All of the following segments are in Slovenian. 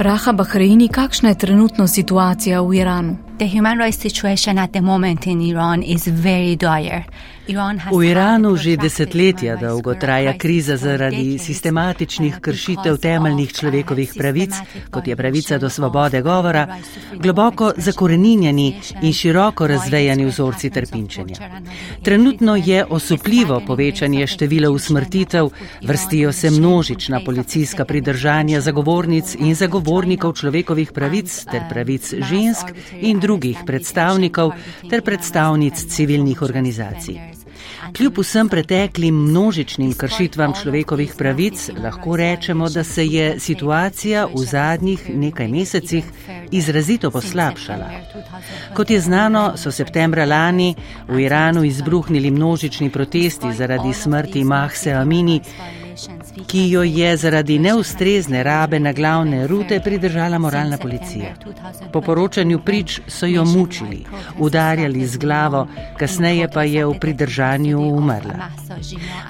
Raha Bahreini, kakšna je trenutno situacija v Iranu? The human rights situation at the moment in Iran is very dire. V Iranu že desetletja dolgo traja kriza zaradi sistematičnih kršitev temeljnih človekovih pravic, kot je pravica do svobode govora, globoko zakoreninjeni in široko razvejani vzorci trpinčenja. Trenutno je osupljivo povečanje števila usmrtitev, vrstijo se množična policijska pridržanja zagovornic in zagovornikov človekovih pravic ter pravic žensk in drugih predstavnikov ter predstavnic civilnih organizacij. Kljub vsem preteklim množičnim kršitvam človekovih pravic, lahko rečemo, da se je situacija v zadnjih nekaj mesecih izrazito poslabšala. Kot je znano, so septembra lani v Iranu izbruhnili množični protesti zaradi smrti Mahse Amini, ki jo je zaradi neustrezne rabe na glavne rute pridržala moralna policija. Po poročanju prič so jo mučili, udarjali z glavo, kasneje pa je v pridržanju umrla.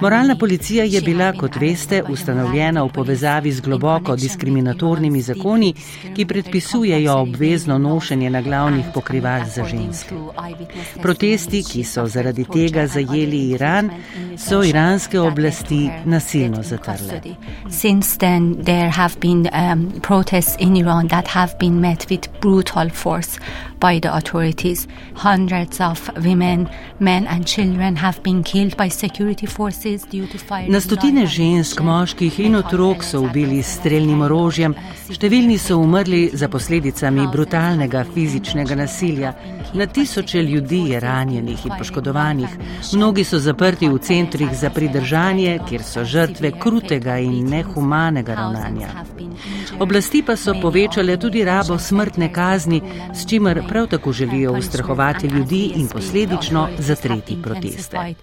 Moralna policija je bila, kot veste, ustanovljena v povezavi z globoko diskriminatornimi zakoni, ki predpisujejo obvezno nošenje na glavnih pokrivač za ženske. Protesti, ki so zaradi tega zajeli Iran, so iranske oblasti nasilno zatrle. Since then, there have been um, protests in Iran that have been met with brutal force by the authorities. Hundreds of women, men, and children have been killed by security forces due to fire. Na stotine žensk, moških in otrok so ubili s streljnim orožjem, številni so umrli za posledicami brutalnega fizičnega nasilja. Na tisoče ljudi je ranjenih in poškodovanih, mnogi so zaprti v centrih za pridržanje, kjer so žrtve krutega in nehumanega ravnanja. Oblasti pa so povečale tudi rabo smrtne kazni, s čimer prav tako želijo ustrahovati ljudi in posledično zatreti proteste.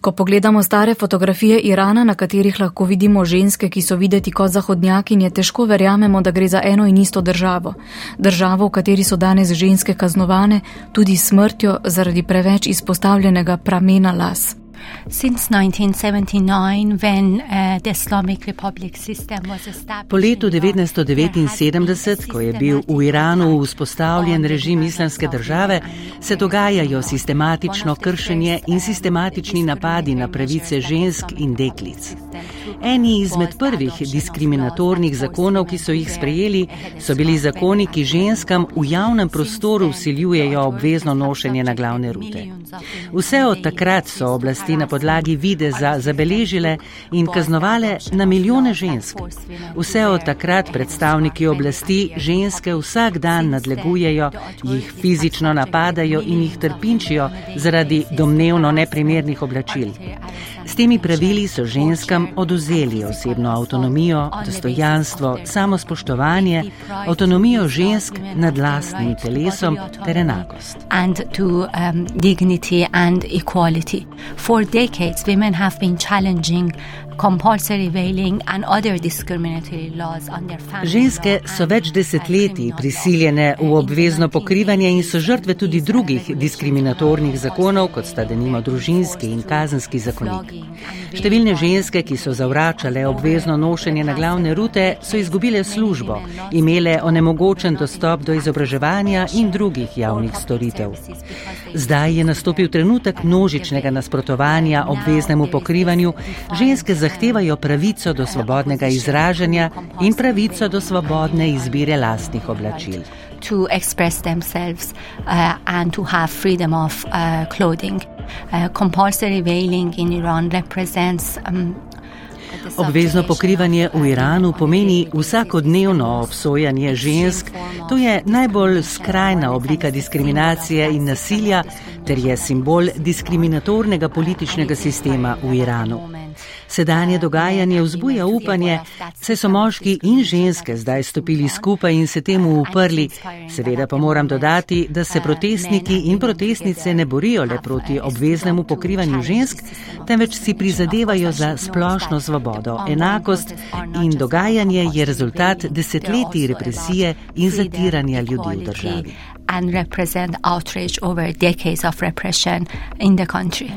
Ko pogledamo stare fotografije Irana, na katerih lahko vidimo ženske, ki so videti kot zahodnjakinje, težko verjamemo, da gre za eno in isto državo. Državo, v kateri so danes ženske kaznovane tudi smrtjo zaradi preveč izpostavljenega pramena las. Po letu 1979, ko je bil v Iranu vzpostavljen režim islamske države, se dogajajo sistematično kršenje in sistematični napadi na pravice žensk in deklic. Eni izmed prvih diskriminatornih zakonov, ki so jih sprejeli, so bili zakoni, ki ženskam v javnem prostoru usiljujejo obvezno nošenje na glavne rute. Vse od takrat so oblasti na podlagi videza zabeležile in kaznovale na milijone žensk. Vse od takrat predstavniki oblasti ženske vsak dan nadlegujejo, jih fizično napadajo in jih trpinčijo zaradi domnevno neprimernih oblačil. S temi pravili so ženskam oduzeli osebno avtonomijo, dostojanstvo, samospoštovanje, avtonomijo žensk nad lastnim telesom ter enakost. Um, For decades, women have been challenging Ženske so več desetletij prisiljene v obvezno pokrivanje in so žrtve tudi drugih diskriminatornih zakonov, kot sta denimo družinski in kazenski zakonik. Številne ženske, ki so zavračale obvezno nošenje na glavne rute, so izgubile službo, imele onemogočen dostop do izobraževanja in drugih javnih storitev. Zdaj je nastopil trenutek množičnega nasprotovanja obveznemu pokrivanju, ženske zahtevajo pravico do svobodnega izražanja in pravico do svobodne izbire lastnih oblačil. To express themselves uh, and to have freedom of uh, clothing. Uh, compulsory veiling in Iran represents um, Obvezno pokrivanje v Iranu pomeni vsakodnevno obsojanje žensk. To je najbolj skrajna oblika diskriminacije in nasilja ter je simbol diskriminatornega političnega sistema v Iranu. Sedanje dogajanje vzbuja upanje, saj so moški in ženske zdaj stopili skupaj in se temu uprli. Seveda pa moram dodati, da se protestniki in protestnice ne borijo le proti obveznemu pokrivanju žensk, temveč si prizadevajo za splošno svobodo, enakost in dogajanje je rezultat desetletij represije in zatiranja ljudi v državi. And represent outrage over decades of repression in the country.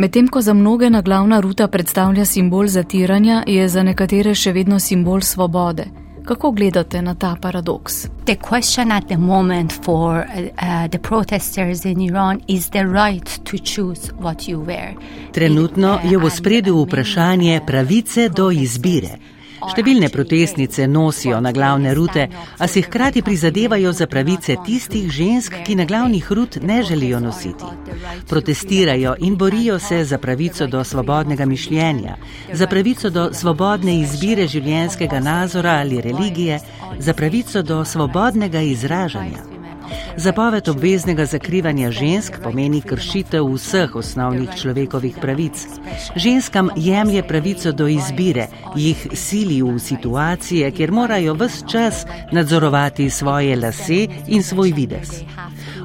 Medtem ko za mnoge naglavna ruta predstavlja simbol zatiranja, je za nekatere še vedno simbol svobode. Kako gledate na ta paradoks? The question at the moment for uh, the protesters in Iran is the right to choose what you wear. Trenutno je v spredju vprašanje pravice do izbire. Številne protestnice nosijo na glavne rute, a si hkrati prizadevajo za pravice tistih žensk, ki na glavnih rut ne želijo nositi. Protestirajo in borijo se za pravico do svobodnega mišljenja, za pravico do svobodne izbire življenjskega nazora ali religije, za pravico do svobodnega izražanja. Zapoved obveznega zakrivanja žensk pomeni kršitev vseh osnovnih človekovih pravic. Ženskam jemlje pravico do izbire, jih sili v situacije, kjer morajo vse čas nadzorovati svoje lase in svoj vides.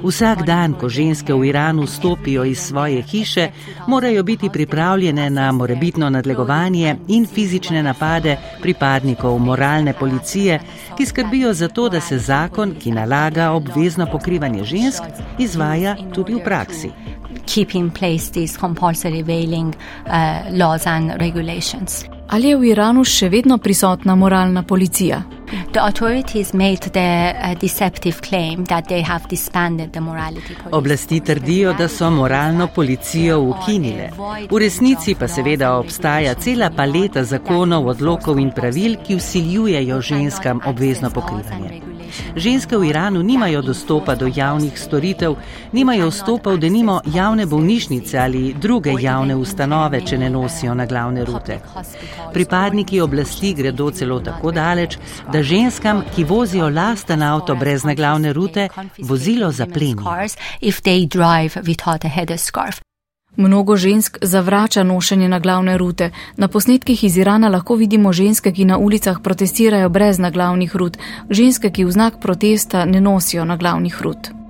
Vsak dan, ko ženske v Iranu stopijo iz svoje hiše, morajo biti pripravljene na morebitno nadlegovanje in fizične napade pripadnikov moralne policije, ki skrbijo za to, da se zakon, ki nalaga obvezno pokrivanje žensk, izvaja tudi v praksi. Keep in place these compulsory veiling uh, laws and regulations. Ali je v Iranu še vedno prisotna moralna policija? Uh, Oblasti trdijo, da so moralno policijo ukinile. V resnici pa seveda obstaja cela paleta zakonov, odlokov in pravil, ki usiljujejo ženskam obvezno pokrivanje. Ženske v Iranu nimajo dostopa do javnih storitev, nimajo vstopa v denimo javne bolnišnice ali druge javne ustanove, če ne nosijo na glavne rute. Pripadniki oblasti gredo celo tako daleč, da ženskam, ki vozijo lasten avto brez naglavne rute, vozilo zaplenijo. Mnogo žensk zavrača nošenje na glavne rute. Na posnetkih iz Irana lahko vidimo ženske, ki na ulicah protestirajo brez naglavnih rut, ženske, ki v znak protesta ne nosijo na glavnih rut.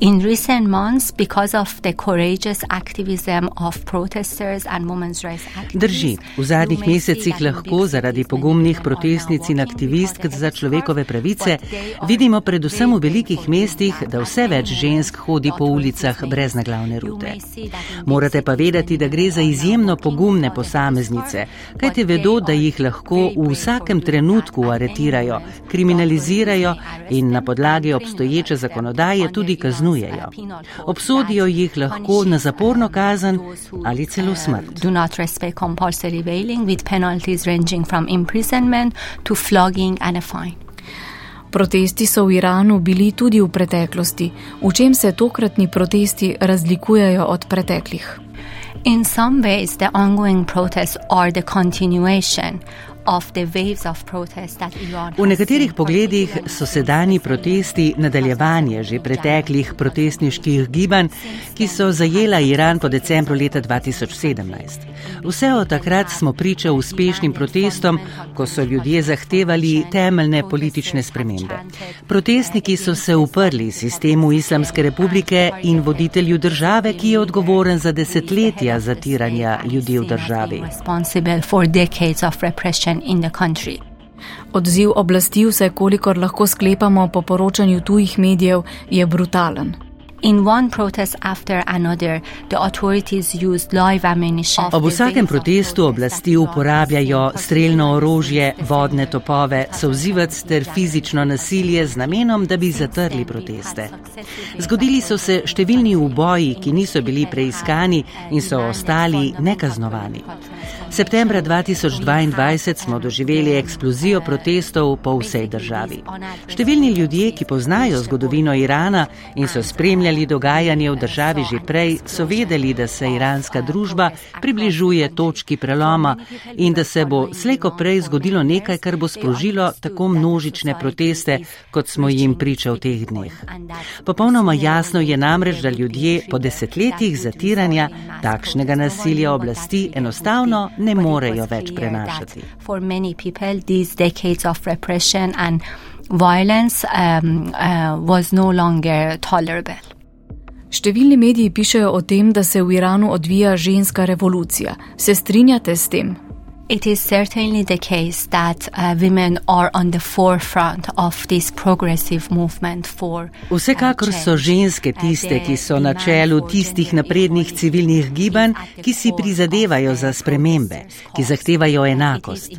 In recent months, because of the courageous activism of protesters and women's rights activists, Drži, v zadnjih mesecih lahko zaradi pogumnih protestnic in aktivistk za človekove pravice. vidimo predvsem v velikih mestih, da vse več žensk hodi po ulicah brez naglavne rute. Morate pa vedeti, da gre za izjemno pogumne posameznice, kajte vedo, da jih lahko v vsakem trenutku aretirajo, kriminalizirajo in na podlagi obstoječe zakonodaje tudi kaznujejo kaznujejo. Obsodijo jih lahko na zaporno kazen ali celo smrt. Protesti so v Iranu bili tudi v preteklosti. V čem se tokratni protesti razlikujejo od preteklih? In some ways, the ongoing protests are the continuation V nekaterih pogledih so sedajni protesti nadaljevanje že preteklih protestniških gibanj, ki so zajela Iran po decembru leta 2017. Vse od takrat smo priča uspešnim protestom, ko so ljudje zahtevali temeljne politične spremembe. Protestniki so se uprli sistemu Islamske republike in voditelju države, ki je odgovoren za desetletja zatiranja ljudi v državi situation in the country. Odziv oblasti, vse kolikor lahko sklepamo po poročanju tujih medijev, je brutalen. Ob vsakem protestu oblasti uporabljajo streljno orožje, vodne topove, sovzivac ter fizično nasilje z namenom, da bi zatrli proteste. Zgodili so se številni uboji, ki niso bili preiskani in so ostali nekaznovani. Septembra 2022 smo doživeli eksplozijo protestov po vsej državi. Številni ljudje, ki poznajo zgodovino Irana in so spremljali dogajanje v državi že prej, so vedeli, da se iranska družba približuje točki preloma in da se bo slejko prej zgodilo nekaj, kar bo sprožilo tako množične proteste, kot smo jim priča v teh dneh. Popolnoma jasno je namreč, da ljudje po desetletjih zatiranja takšnega nasilja oblasti enostavno ne morejo več prenašati. Violence um, uh, was no longer tolerable. Številni mediji pišejo o tem, da se v Iranu odvija ženska revolucija. Se strinjate s tem? It is certainly the case that uh, women are on the forefront of this progressive movement for. Uh, Vsekakor so ženske uh, tiste, ki so na čelu tistih naprednih civilnih gibanj, ki si prizadevajo za spremembe, ki zahtevajo enakost.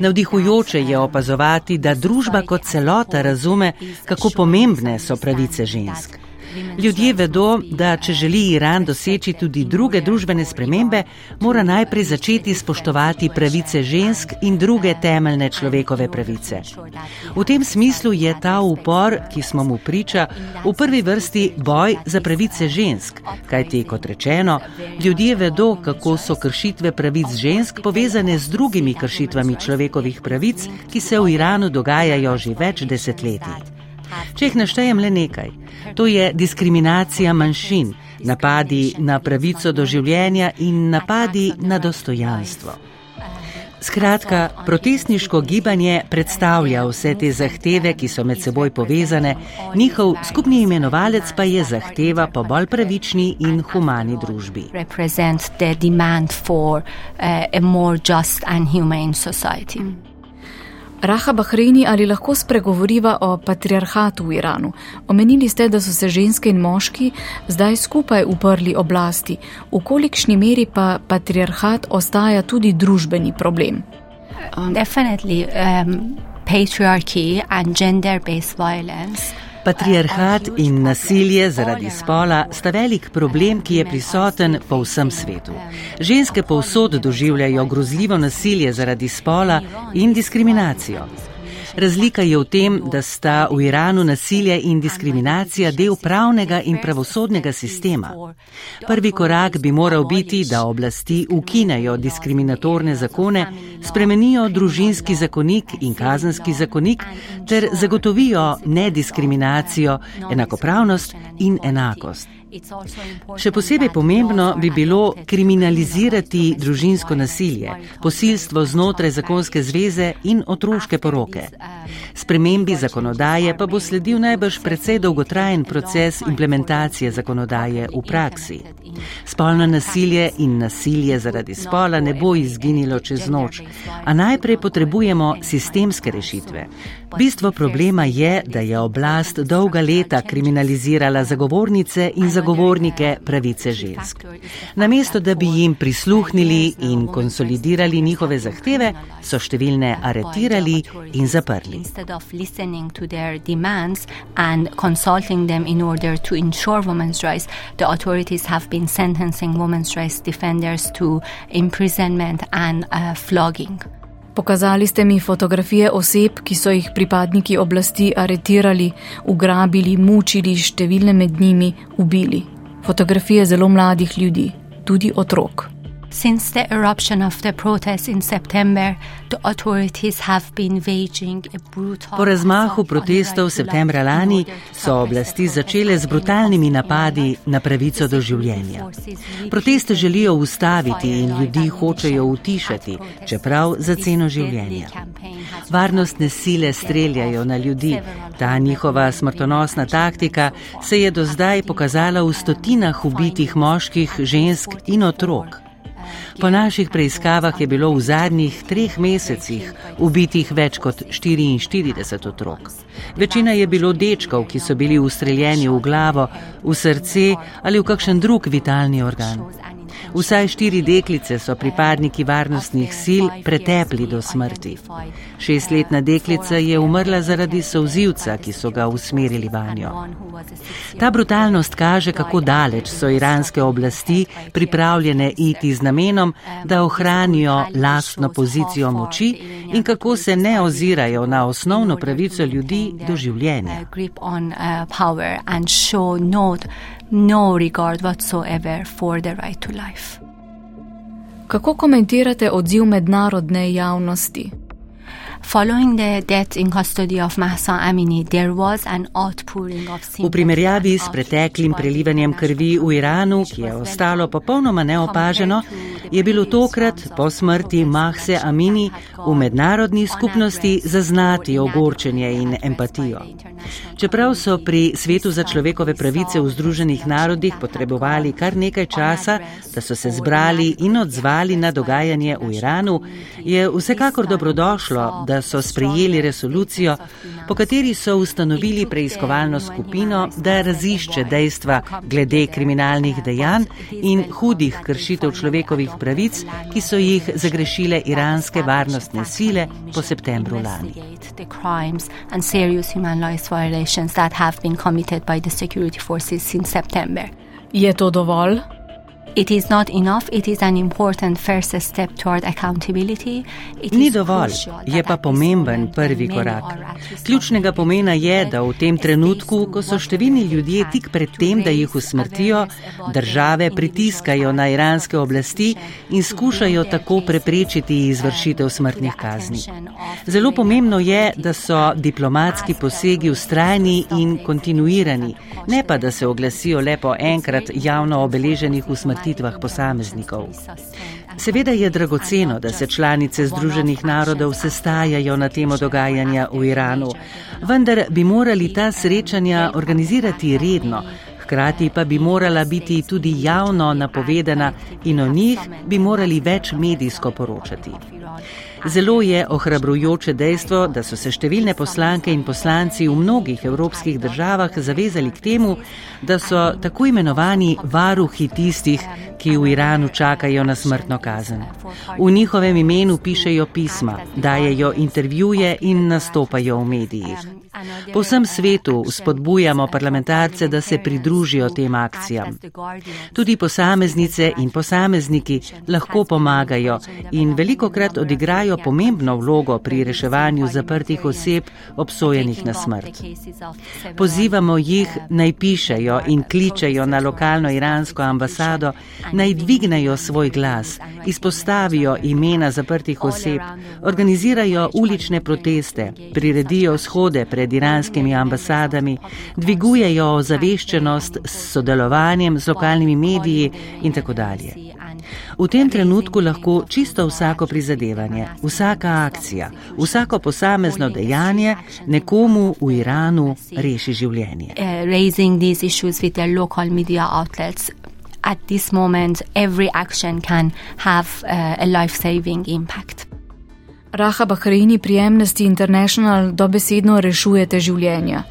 Navdihujoče je opazovati, da družba kot celota razume, kako pomembne so pravice žensk. Ljudje vedo, da če želi Iran doseči tudi druge družbene spremembe, mora najprej začeti spoštovati pravice žensk in druge temeljne človekove pravice. V tem smislu je ta upor, ki smo mu priča, v prvi vrsti boj za pravice žensk, kajti, kot rečeno, ljudje vedo, kako so kršitve pravic žensk povezane z drugimi kršitvami človekovih pravic, ki se v Iranu dogajajo že več desetletij. Če jih naštejem le nekaj, to je diskriminacija manjšin, napadi na pravico do življenja in napadi na dostojanstvo. Skratka, protestniško gibanje predstavlja vse te zahteve, ki so med seboj povezane, njihov skupni imenovalec pa je zahteva po bolj pravični in humani družbi. Raha Bahreini, ali lahko spregovoriva o patriarhatu v Iranu? Omenili ste, da so se ženske in moški zdaj skupaj uprli oblasti. V kolikšni meri pa patriarhat ostaja tudi družbeni problem? Definitivno, um, patriarchy and gender-based violence. Patriarhat in nasilje zaradi spola sta velik problem, ki je prisoten po vsem svetu. Ženske povsod doživljajo grozljivo nasilje zaradi spola in diskriminacijo. Razlika je v tem, da sta v Iranu nasilje in diskriminacija del pravnega in pravosodnega sistema. Prvi korak bi moral biti, da oblasti ukinejo diskriminatorne zakone, spremenijo družinski zakonik in kazenski zakonik ter zagotovijo nediskriminacijo, enakopravnost in enakost. Še posebej pomembno bi bilo kriminalizirati družinsko nasilje, posilstvo znotraj zakonske zveze in otroške poroke. Spremembi zakonodaje pa bo sledil najbrž precej dolgotrajen proces implementacije zakonodaje v praksi. Spolno nasilje in nasilje zaradi spola ne bo izginilo čez noč, a najprej potrebujemo sistemske rešitve. Bistvo problema je, da je oblast dolga leta kriminalizirala zagovornice in zagovornike pravice žensk. Namesto, da bi jim prisluhnili in konsolidirali njihove zahteve, so številne aretirali in zaprli. sentencing women's rights defenders to imprisonment and uh, flogging. Pokazali ste mi fotografije oseb, ki so jih pripadniki oblasti aretirali, ugrabili, mučili, številne med njimi ubili. Fotografije zelo mladih ljudi, tudi otrok. Since the eruption of the protests in September, the authorities have been waging a brutal Po razmahu protestov septembra lani so oblasti začele z brutalnimi napadi na pravico do življenja. Proteste želijo ustaviti in ljudi hočejo utišati, čeprav za ceno življenja. Varnostne sile streljajo na ljudi. Ta njihova smrtonosna taktika se je do zdaj pokazala v stotinah ubitih moških, žensk in otrok. Po naših preiskavah je bilo v zadnjih treh mesecih ubitih več kot 44 otrok. Večina je bilo dečkov, ki so bili ustreljeni v glavo, v srce ali v kakšen drug vitalni organ. Vsaj štiri deklice so pripadniki varnostnih sil pretepli do smrti. Šestletna deklica je umrla zaradi sozivca, ki so ga usmerili vanjo. Ta brutalnost kaže, kako daleč so iranske oblasti pripravljene iti z namenom, da ohranijo lastno pozicijo moči in kako se ne ozirajo na osnovno pravico ljudi do življenja no regard whatsoever for the right to life. Kako komentirate odziv mednarodne javnosti? V primerjavi s preteklim prelivanjem krvi v Iranu, ki je ostalo popolnoma neopaženo, je bilo tokrat po smrti Mahse Amini v mednarodni skupnosti zaznati ogorčenje in empatijo. Čeprav so pri Svetu za človekove pravice v Združenih narodih potrebovali kar nekaj časa, da so se zbrali in odzvali na dogajanje v Iranu, je vsekakor dobrodošlo, da so sprejeli resolucijo, po kateri so ustanovili preiskovalno skupino, da razišče dejstva glede kriminalnih dejanj in hudih kršitev človekovih pravic, ki so jih zagrešile iranske varnostne sile po septembru lani. violations that have been committed by the security forces since September. Yet Odoval It is not enough, it is an important first step toward accountability. It Ni dovolj, je pa pomemben prvi korak. Ključnega pomena je, da v tem trenutku, ko so številni ljudje tik pred tem, da jih usmrtijo, države pritiskajo na iranske oblasti in skušajo tako preprečiti izvršitev smrtnih kazni. Zelo pomembno je, da so diplomatski posegi ustrajni in kontinuirani, ne pa da se oglasijo le po enkrat javno obeleženih usmrtitvah usmrtitvah posameznikov. Seveda je dragoceno, da se članice Združenih narodov sestajajo na temo dogajanja v Iranu, vendar bi morali ta srečanja organizirati redno, hkrati pa bi morala biti tudi javno napovedana in o njih bi morali več medijsko poročati. Zelo je ohrabrujoče dejstvo, da so se številne poslanke in poslanci v mnogih evropskih državah zavezali k temu, da so tako imenovani varuhi tistih, ki v Iranu čakajo na smrtno kazen. V njihovem imenu pišejo pisma, dajejo intervjuje in nastopajo v medijih. Po vsem svetu spodbujamo parlamentarce, da se pridružijo tem akcijam. Tudi posameznice in posamezniki lahko pomagajo in veliko krat odigrajo pomembno vlogo pri reševanju zaprtih oseb obsojenih na smrt. Pozivamo jih naj pišejo in kličejo na lokalno iransko ambasado, naj dvignejo svoj glas, izpostavijo imena zaprtih oseb, organizirajo ulične proteste, priredijo shode pred iranskimi ambasadami, dvigujejo ozaveščenost s sodelovanjem z lokalnimi mediji in tako dalje. V tem trenutku lahko čisto vsako prizadevanje, vsaka akcija, vsako posamezno dejanje nekomu v Iranu reši življenje. Uh, at this moment, every action can have uh, a life saving impact. Raha Bahreini pri Amnesty International dobesedno rešujete življenja.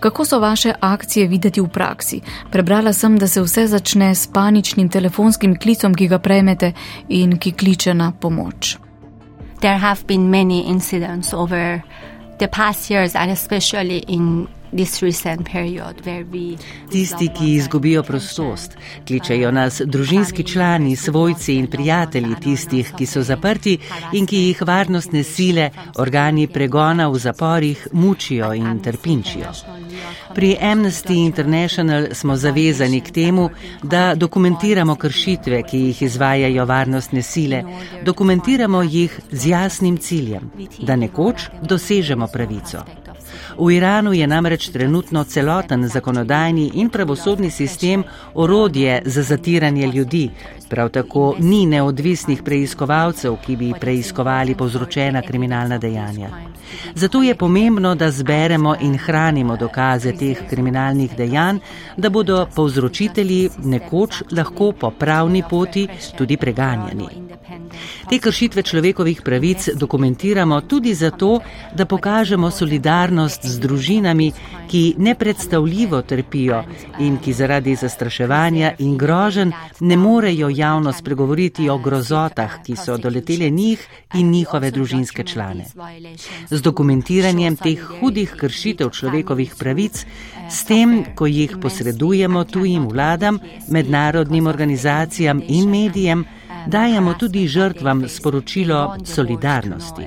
Kako so vaše akcije videti v praksi? Prebrala sem, da se vse začne s paničnim telefonskim klicom, ki ga prejmete in ki kliče na pomoč. There have been many incidents over the past years and especially in Tisti, ki izgubijo prostost, kličejo nas družinski člani, svojci in prijatelji tistih, ki so zaprti in ki jih varnostne sile, organi pregona v zaporih mučijo in trpinčijo. Pri Amnesty International smo zavezani k temu, da dokumentiramo kršitve, ki jih izvajajo varnostne sile, dokumentiramo jih z jasnim ciljem, da nekoč dosežemo pravico. V Iranu je namreč trenutno celoten zakonodajni in pravosodni sistem orodje za zatiranje ljudi. Prav tako ni neodvisnih preiskovalcev, ki bi preiskovali povzročena kriminalna dejanja. Zato je pomembno, da zberemo in hranimo dokaze teh kriminalnih dejanj, da bodo povzročitelji nekoč lahko po pravni poti tudi preganjani. Te kršitve človekovih pravic dokumentiramo tudi zato, da pokažemo solidarnost z družinami, ki nepredstavljivo trpijo in ki zaradi zastraševanja in grožen ne morejo javno spregovoriti o grozotah, ki so doletele njih in njihove družinske člane. Z dokumentiranjem teh hudih kršitev človekovih pravic, s tem, ko jih posredujemo tujim vladam, mednarodnim organizacijam in medijem, dajemo tudi žrtvam sporočilo solidarnosti.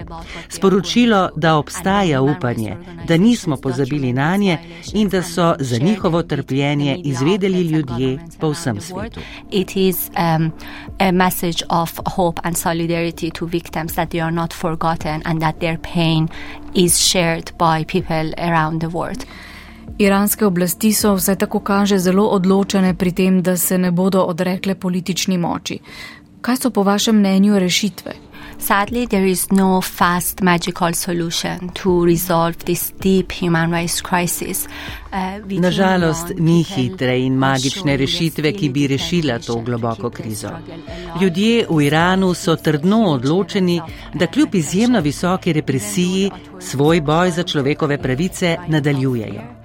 Sporočilo, da obstaja upanje, da nismo pozabili na nje in da so za njihovo trpljenje izvedeli ljudje po vsem svetu. Um, Iranske oblasti so vse tako kaže zelo odločene pri tem, da se ne bodo odrekle politični moči. Kaj so po vašem mnenju rešitve? Sadly, there is no fast magical solution to resolve this deep human rights crisis. Uh, Nažalost, ni hitre in magične rešitve, ki bi rešila to globoko krizo. Ljudje v Iranu so trdno odločeni, da kljub izjemno visoki represiji svoj boj za človekove pravice nadaljujejo.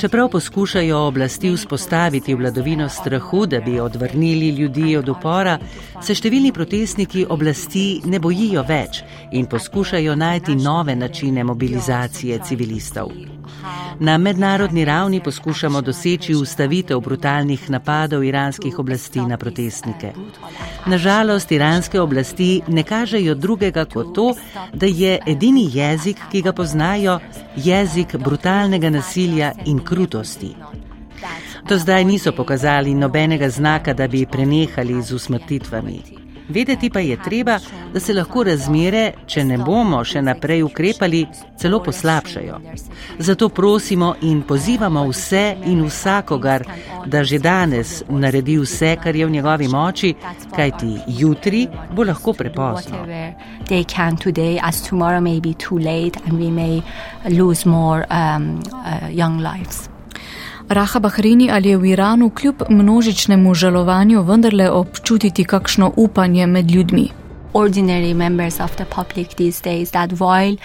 Čeprav poskušajo oblasti vzpostaviti vladovino strahu, da bi odvrnili ljudi od upora, se številni protestniki oblasti ne bojijo več in poskušajo najti nove načine mobilizacije civilistov. Na mednarodni ravni poskušamo doseči ustavitev brutalnih napadov iranskih oblasti na protestnike. Nažalost, iranske oblasti ne kažejo drugega kot to, da je edini jezik, ki ga poznajo, jezik brutalnega nasilja in krutosti. Do zdaj niso pokazali nobenega znaka, da bi prenehali z usmrtitvami. Vedeti pa je treba, da se lahko razmere, če ne bomo še naprej ukrepali, celo poslabšajo. Zato prosimo in pozivamo vse in vsakogar, da že danes naredi vse, kar je v njegovi moči, kajti jutri bo lahko prepozno. Um, uh, Raha Bahrini ali je v Iranu kljub množičnemu žalovanju vendarle občutiti kakšno upanje med ljudmi? Ordinary members of the public these days that while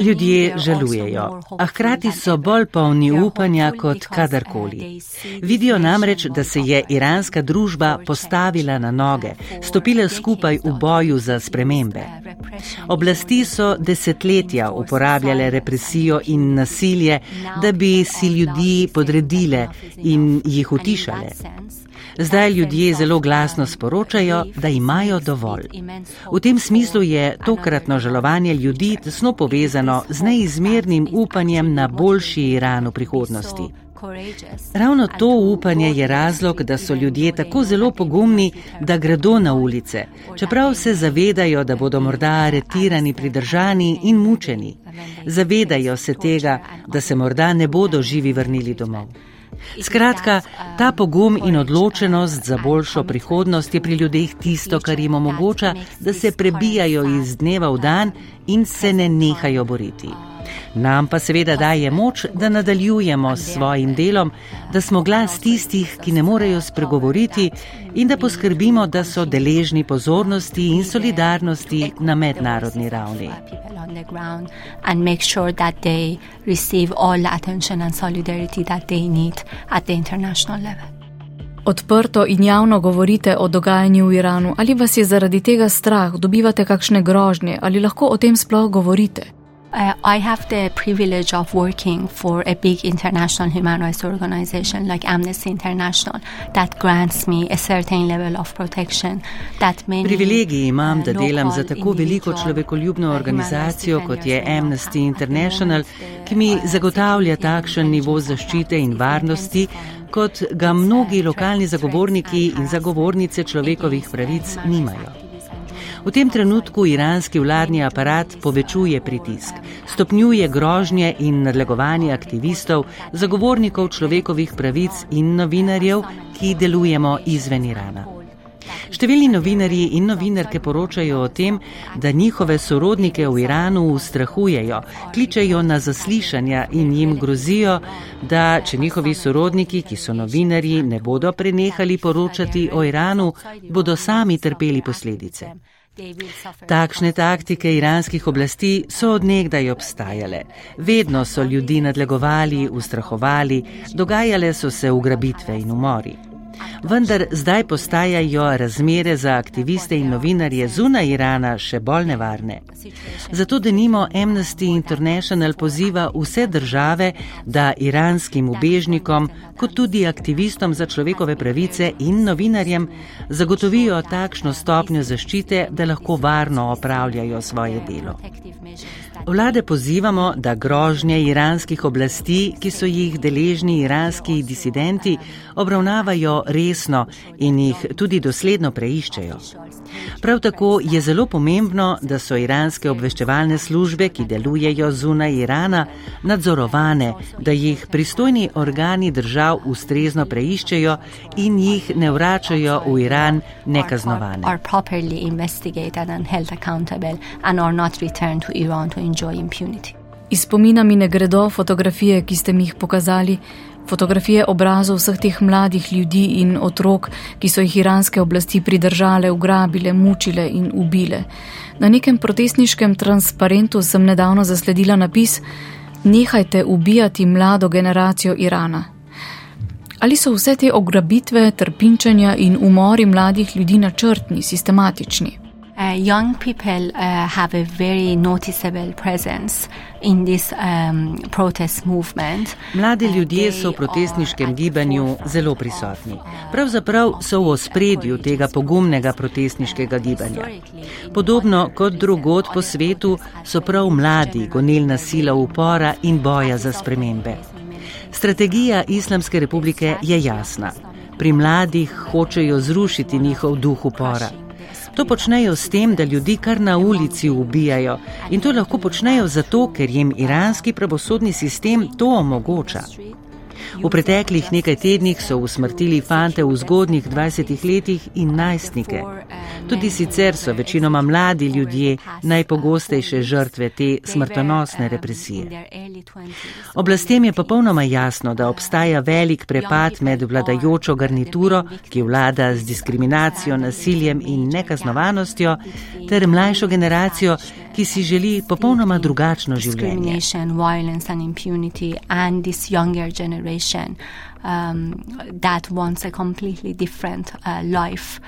Ljudje žalujejo, a hkrati so bolj polni upanja kot kadarkoli. Vidijo namreč, da se je iranska družba postavila na noge, stopila skupaj v boju za spremembe. Oblasti so desetletja uporabljale represijo in nasilje, da bi si ljudi podredile in jih utišale. Zdaj ljudje zelo glasno sporočajo, da imajo dovolj. V tem smislu je tokratno žalovanje ljudi tesno povezano z neizmernim upanjem na boljši Iran v prihodnosti. Ravno to upanje je razlog, da so ljudje tako zelo pogumni, da gredo na ulice, čeprav se zavedajo, da bodo morda aretirani, pridržani in mučeni. Zavedajo se tega, da se morda ne bodo živi vrnili domov. Skratka, ta pogum in odločenost za boljšo prihodnost je pri ljudeh tisto, kar jim omogoča, da se prebijajo iz dneva v dan in se ne nehajo boriti. Nam pa seveda daje moč, da nadaljujemo s svojim delom, da smo glas tistih, ki ne morejo spregovoriti in da poskrbimo, da so deležni pozornosti in solidarnosti na mednarodni ravni. Odprto in javno govorite o dogajanju v Iranu, ali vas je zaradi tega strah, dobivate kakšne grožnje, ali lahko o tem sploh govorite? Uh, I have the privilege of working for a big international human rights organization like Amnesty International that grants me a certain level of protection that many Privilegij imam, da delam za tako veliko človekoljubno organizacijo kot je Amnesty International, ki mi zagotavlja takšen nivo zaščite in varnosti, kot ga mnogi lokalni zagovorniki in zagovornice človekovih pravic nimajo. V tem trenutku iranski vladni aparat povečuje pritisk, stopnjuje grožnje in nadlegovanje aktivistov, zagovornikov človekovih pravic in novinarjev, ki delujemo izven Irana. Številni novinarji in novinarke poročajo o tem, da njihove sorodnike v Iranu ustrahujejo, kličejo na zaslišanja in jim grozijo, da če njihovi sorodniki, ki so novinarji, ne bodo prenehali poročati o Iranu, bodo sami trpeli posledice. Takšne taktike iranskih oblasti so odnegdaj obstajale. Vedno so ljudi nadlegovali, ustrahovali, dogajale so se ugrabitve in umori. Vendar zdaj postajajo razmere za aktiviste in novinarje zunaj Irana še bolj nevarne. Zato, da nimo Amnesty International poziva vse države, da iranskim ubežnikom, kot tudi aktivistom za človekove pravice in novinarjem, zagotovijo takšno stopnjo zaščite, da lahko varno opravljajo svoje delo. Vlade pozivamo, da grožnje iranskih oblasti, ki so jih deležni iranski disidenti, obravnavajo resno in jih tudi dosledno preiščejo. Prav tako je zelo pomembno, da so iranske obveščevalne službe, ki delujejo zunaj Irana, nadzorovane, da jih pristojni organi držav ustrezno preiščejo in jih ne vračajo v Iran nekaznovane. Iz spomina mi ne gredo fotografije, ki ste mi jih pokazali, fotografije obrazov vseh teh mladih ljudi in otrok, ki so jih iranske oblasti pridržale, ugrabile, mučile in ubile. Na nekem protestniškem transparentu sem nedavno zasledila napis: Nehajte ubijati mlado generacijo Irana. Ali so vse te ograbitve, trpinčenja in umori mladih ljudi načrtni, sistematični? Uh, young people uh, have a very noticeable presence in this um, protest movement. Mladi ljudje so v protestniškem gibanju zelo prisotni. Pravzaprav so v ospredju tega pogumnega protestniškega gibanja. Podobno kot drugod po svetu so prav mladi gonilna sila upora in boja za spremembe. Strategija Islamske republike je jasna. Pri mladih hočejo zrušiti njihov duh upora. To počnejo s tem, da ljudi kar na ulici ubijajo in to lahko počnejo zato, ker jim iranski pravosodni sistem to omogoča. V preteklih nekaj tednih so usmrtili fante v zgodnjih 20 letih in najstnike. Tudi sicer so večinoma mladi ljudje najpogostejše žrtve te smrtonosne represije. Oblastem je popolnoma jasno, da obstaja velik prepad med vladajočo garnituro, ki vlada z diskriminacijo, nasiljem in nekaznovanostjo, ter mlajšo generacijo, ki si želi popolnoma drugačno življenje generation um, that wants a completely different uh, life.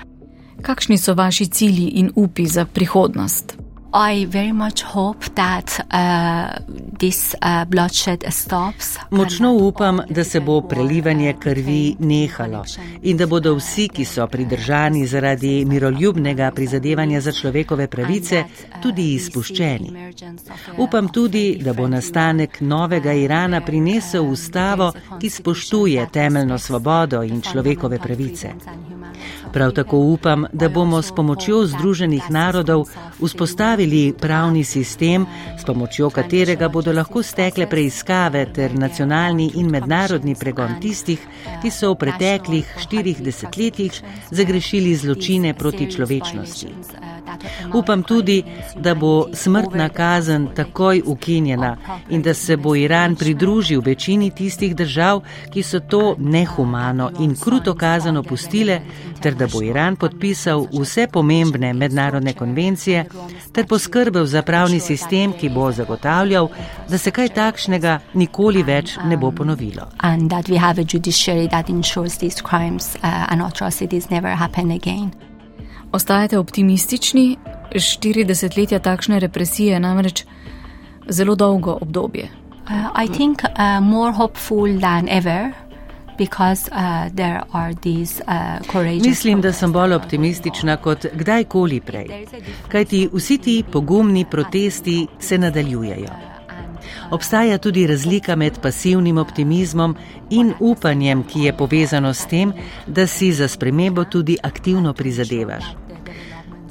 Kakšni so vaši cilji in upi za prihodnost? I very much hope that uh, this uh, bloodshed stops. Močno upam, da se bo prelivanje krvi nehalo in da bodo vsi, ki so pridržani zaradi miroljubnega prizadevanja za človekove pravice, tudi izpuščeni. Upam tudi, da bo nastanek novega Irana prinesel ustavo, ki spoštuje temeljno svobodo in človekove pravice. Prav tako upam, da bomo s pomočjo Združenih narodov vzpostavili pravni sistem, s pomočjo katerega bodo lahko stekle preiskave ter nacionalni in mednarodni pregon tistih, ki so v preteklih štirih desetletjih zagrešili zločine proti človečnosti. Upam tudi, da bo smrtna kazen takoj ukinjena in da se bo Iran pridružil večini tistih držav, ki so to nehumano in kruto kazen opustile, ter da bo Iran podpisal vse pomembne mednarodne konvencije ter poskrbel za pravni sistem, ki bo zagotavljal, da se kaj takšnega nikoli več ne bo ponovilo. Ostajate optimistični? Štiri desetletja takšne represije namreč zelo dolgo obdobje. Uh, I think uh, more hopeful than ever. Because, uh, these, uh, Mislim, da sem bolj optimistična kot kdajkoli prej, kajti vsi ti pogumni protesti se nadaljujejo. Obstaja tudi razlika med pasivnim optimizmom in upanjem, ki je povezano s tem, da si za spremembo tudi aktivno prizadevaš.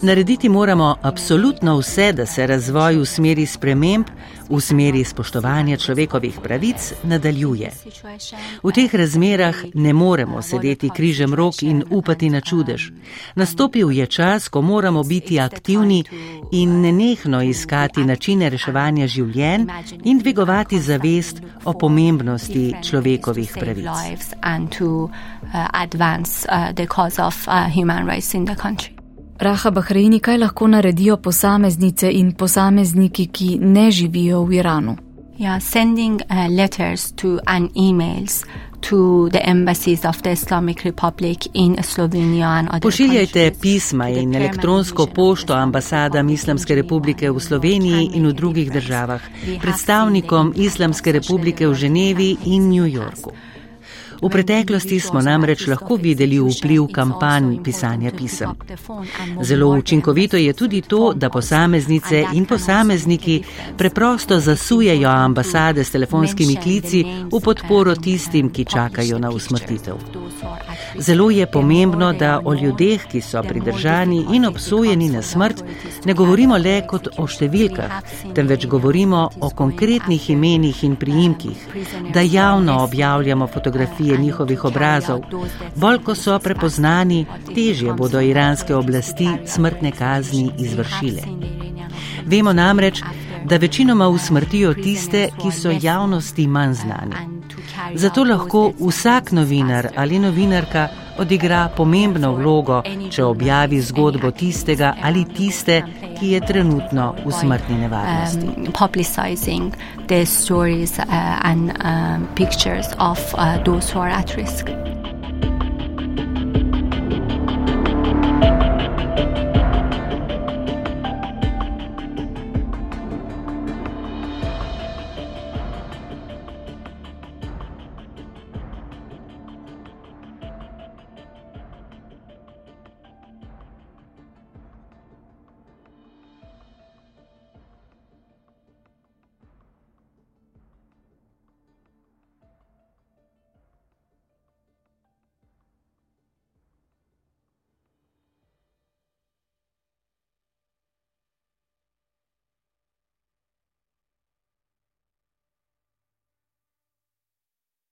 Narediti moramo absolutno vse, da se razvoj v smeri sprememb, v smeri spoštovanja človekovih pravic nadaljuje. V teh razmerah ne moremo sedeti križem rok in upati na čudež. Nastopil je čas, ko moramo biti aktivni in nenehno iskati načine reševanja življenj in dvigovati zavest o pomembnosti človekovih pravic. Raha Bahreini, kaj lahko naredijo posameznice in posamezniki, ki ne živijo v Iranu? Ja, sending uh, letters to and emails. Pošiljajte pisma in elektronsko pošto ambasadam Islamske republike v Sloveniji in v drugih državah, predstavnikom Islamske republike v Ženevi in New Yorku. V preteklosti smo namreč lahko videli vpliv kampanj pisanja pisem. Zelo učinkovito je tudi to, da posameznice in posamezniki preprosto zasujejo ambasade s telefonskimi klici v podporo tistim, ki čakajo na usmrtitev. Zelo je pomembno, da o ljudeh, ki so pridržani in obsojeni na smrt, ne govorimo le kot o številkah, temveč govorimo o konkretnih imenih in priimkih, da javno objavljamo fotografije njihovih obrazov. Bolj ko so prepoznani, težje bodo iranske oblasti smrtne kazni izvršile. Vemo namreč, da večinoma usmrtijo tiste, ki so javnosti manj znani. Zato lahko vsak novinar ali novinarka odigra pomembno vlogo, če objavi zgodbo tistega ali tiste, ki je trenutno v smrtni nevarnosti. Um,